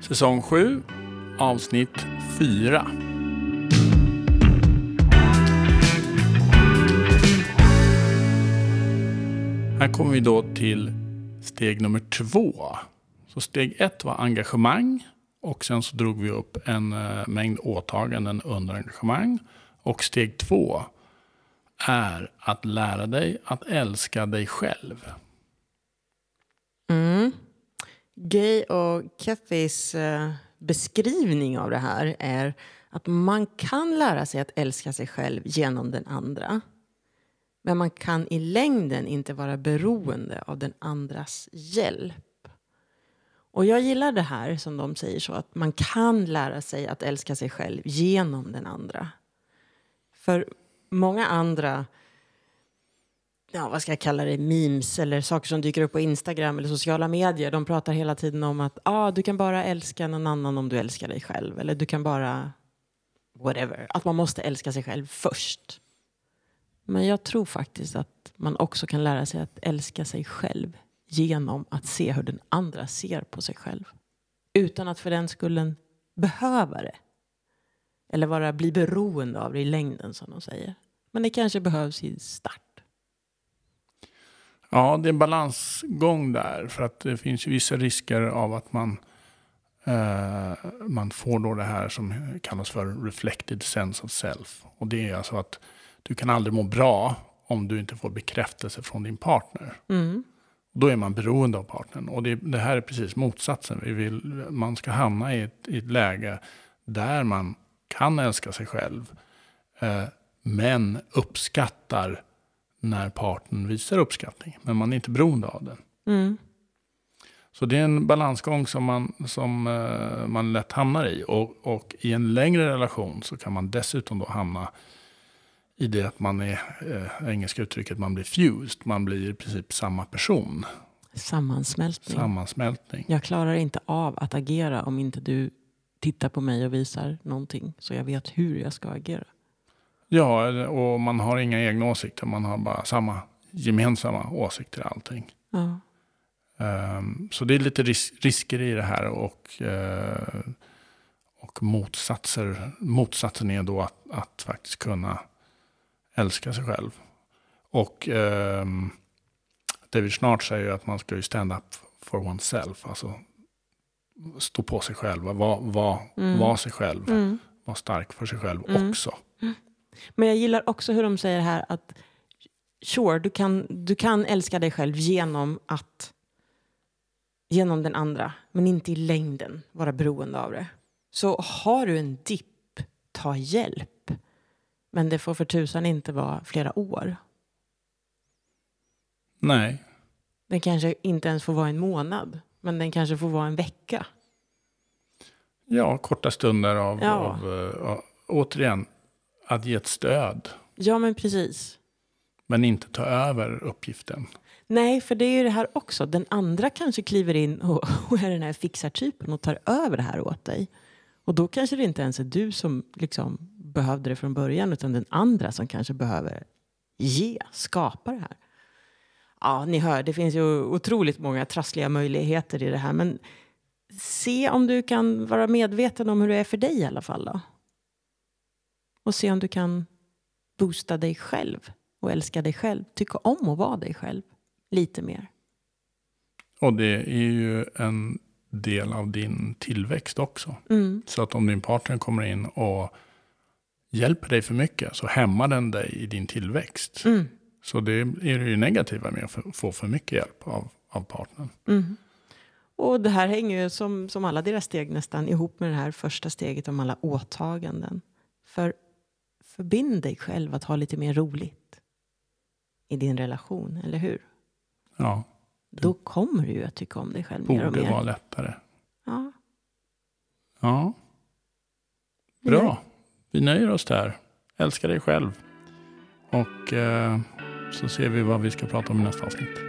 Säsong 7, avsnitt 4. Här kommer vi då till steg nummer två. Så steg ett var engagemang och sen så drog vi upp en eh, mängd åtaganden under engagemang. Och steg två är att lära dig att älska dig själv. Gay och Kathys eh, beskrivning av det här är att man kan lära sig att älska sig själv genom den andra. Men man kan i längden inte vara beroende av den andras hjälp. Och jag gillar det här som de säger så att man kan lära sig att älska sig själv genom den andra. För många andra ja, vad ska jag kalla det, memes eller saker som dyker upp på Instagram eller sociala medier. De pratar hela tiden om att ah, du kan bara älska någon annan om du älskar dig själv. Eller du kan bara whatever. Att man måste älska sig själv först. Men jag tror faktiskt att man också kan lära sig att älska sig själv genom att se hur den andra ser på sig själv. Utan att för den skullen behöva det. Eller vara, bli beroende av det i längden som de säger. Men det kanske behövs i start. Ja, det är en balansgång där. För att det finns ju vissa risker av att man, eh, man får då det här som kallas för reflected sense of self. Och det är alltså att du kan aldrig må bra om du inte får bekräftelse från din partner. Mm. Då är man beroende av partnern. Och det, det här är precis motsatsen. Vi vill, man ska hamna i ett, i ett läge där man kan älska sig själv. Eh, men uppskattar när partnern visar uppskattning. Men man är inte beroende av den. Mm. Så det är en balansgång som man, som, uh, man lätt hamnar i. Och, och, i en längre relation så kan man dessutom då hamna i det att man är, uh, engelska uttrycket, man blir fused. Man blir i princip samma person. Sammansmältning. Sammansmältning. Jag klarar inte av att agera om inte du tittar på mig och visar någonting. Så jag vet hur jag ska agera. Ja, och man har inga egna åsikter. Man har bara samma gemensamma åsikter i allting. Ja. Um, så det är lite ris risker i det här. Och, uh, och motsatser, motsatsen är då att, att faktiskt kunna älska sig själv. Och um, David Snart säger att man ska ju stand up for oneself. Alltså stå på sig själv, vara var, mm. var sig själv. Mm. Vara stark för sig själv mm. också. Men jag gillar också hur de säger här att sure, du kan, du kan älska dig själv genom att genom den andra, men inte i längden vara beroende av det. Så har du en dipp, ta hjälp. Men det får för tusan inte vara flera år. Nej. Den kanske inte ens får vara en månad, men den kanske får vara en vecka. Ja, korta stunder av, ja. av uh, återigen, att ge ett stöd. Ja, men precis. Men inte ta över uppgiften. Nej, för det är ju det här också. Den andra kanske kliver in och, och är den här fixartypen och tar över det här åt dig. Och då kanske det inte ens är du som liksom behövde det från början utan den andra som kanske behöver ge, skapa det här. Ja, ni hör, det finns ju otroligt många trassliga möjligheter i det här. Men se om du kan vara medveten om hur det är för dig i alla fall. Då. Och se om du kan boosta dig själv och älska dig själv. Tycka om att vara dig själv lite mer. Och det är ju en del av din tillväxt också. Mm. Så att om din partner kommer in och hjälper dig för mycket så hämmar den dig i din tillväxt. Mm. Så det är det ju negativa med att få för mycket hjälp av, av partnern. Mm. Och det här hänger ju som, som alla deras steg nästan ihop med det här första steget om alla åtaganden. För förbind dig själv att ha lite mer roligt i din relation, eller hur? Ja. Då kommer du ju att tycka om dig själv mer och mer. Borde vara lättare. Ja. Ja. Bra. Vi nöjer oss där. Älska dig själv. Och eh, så ser vi vad vi ska prata om i nästa avsnitt.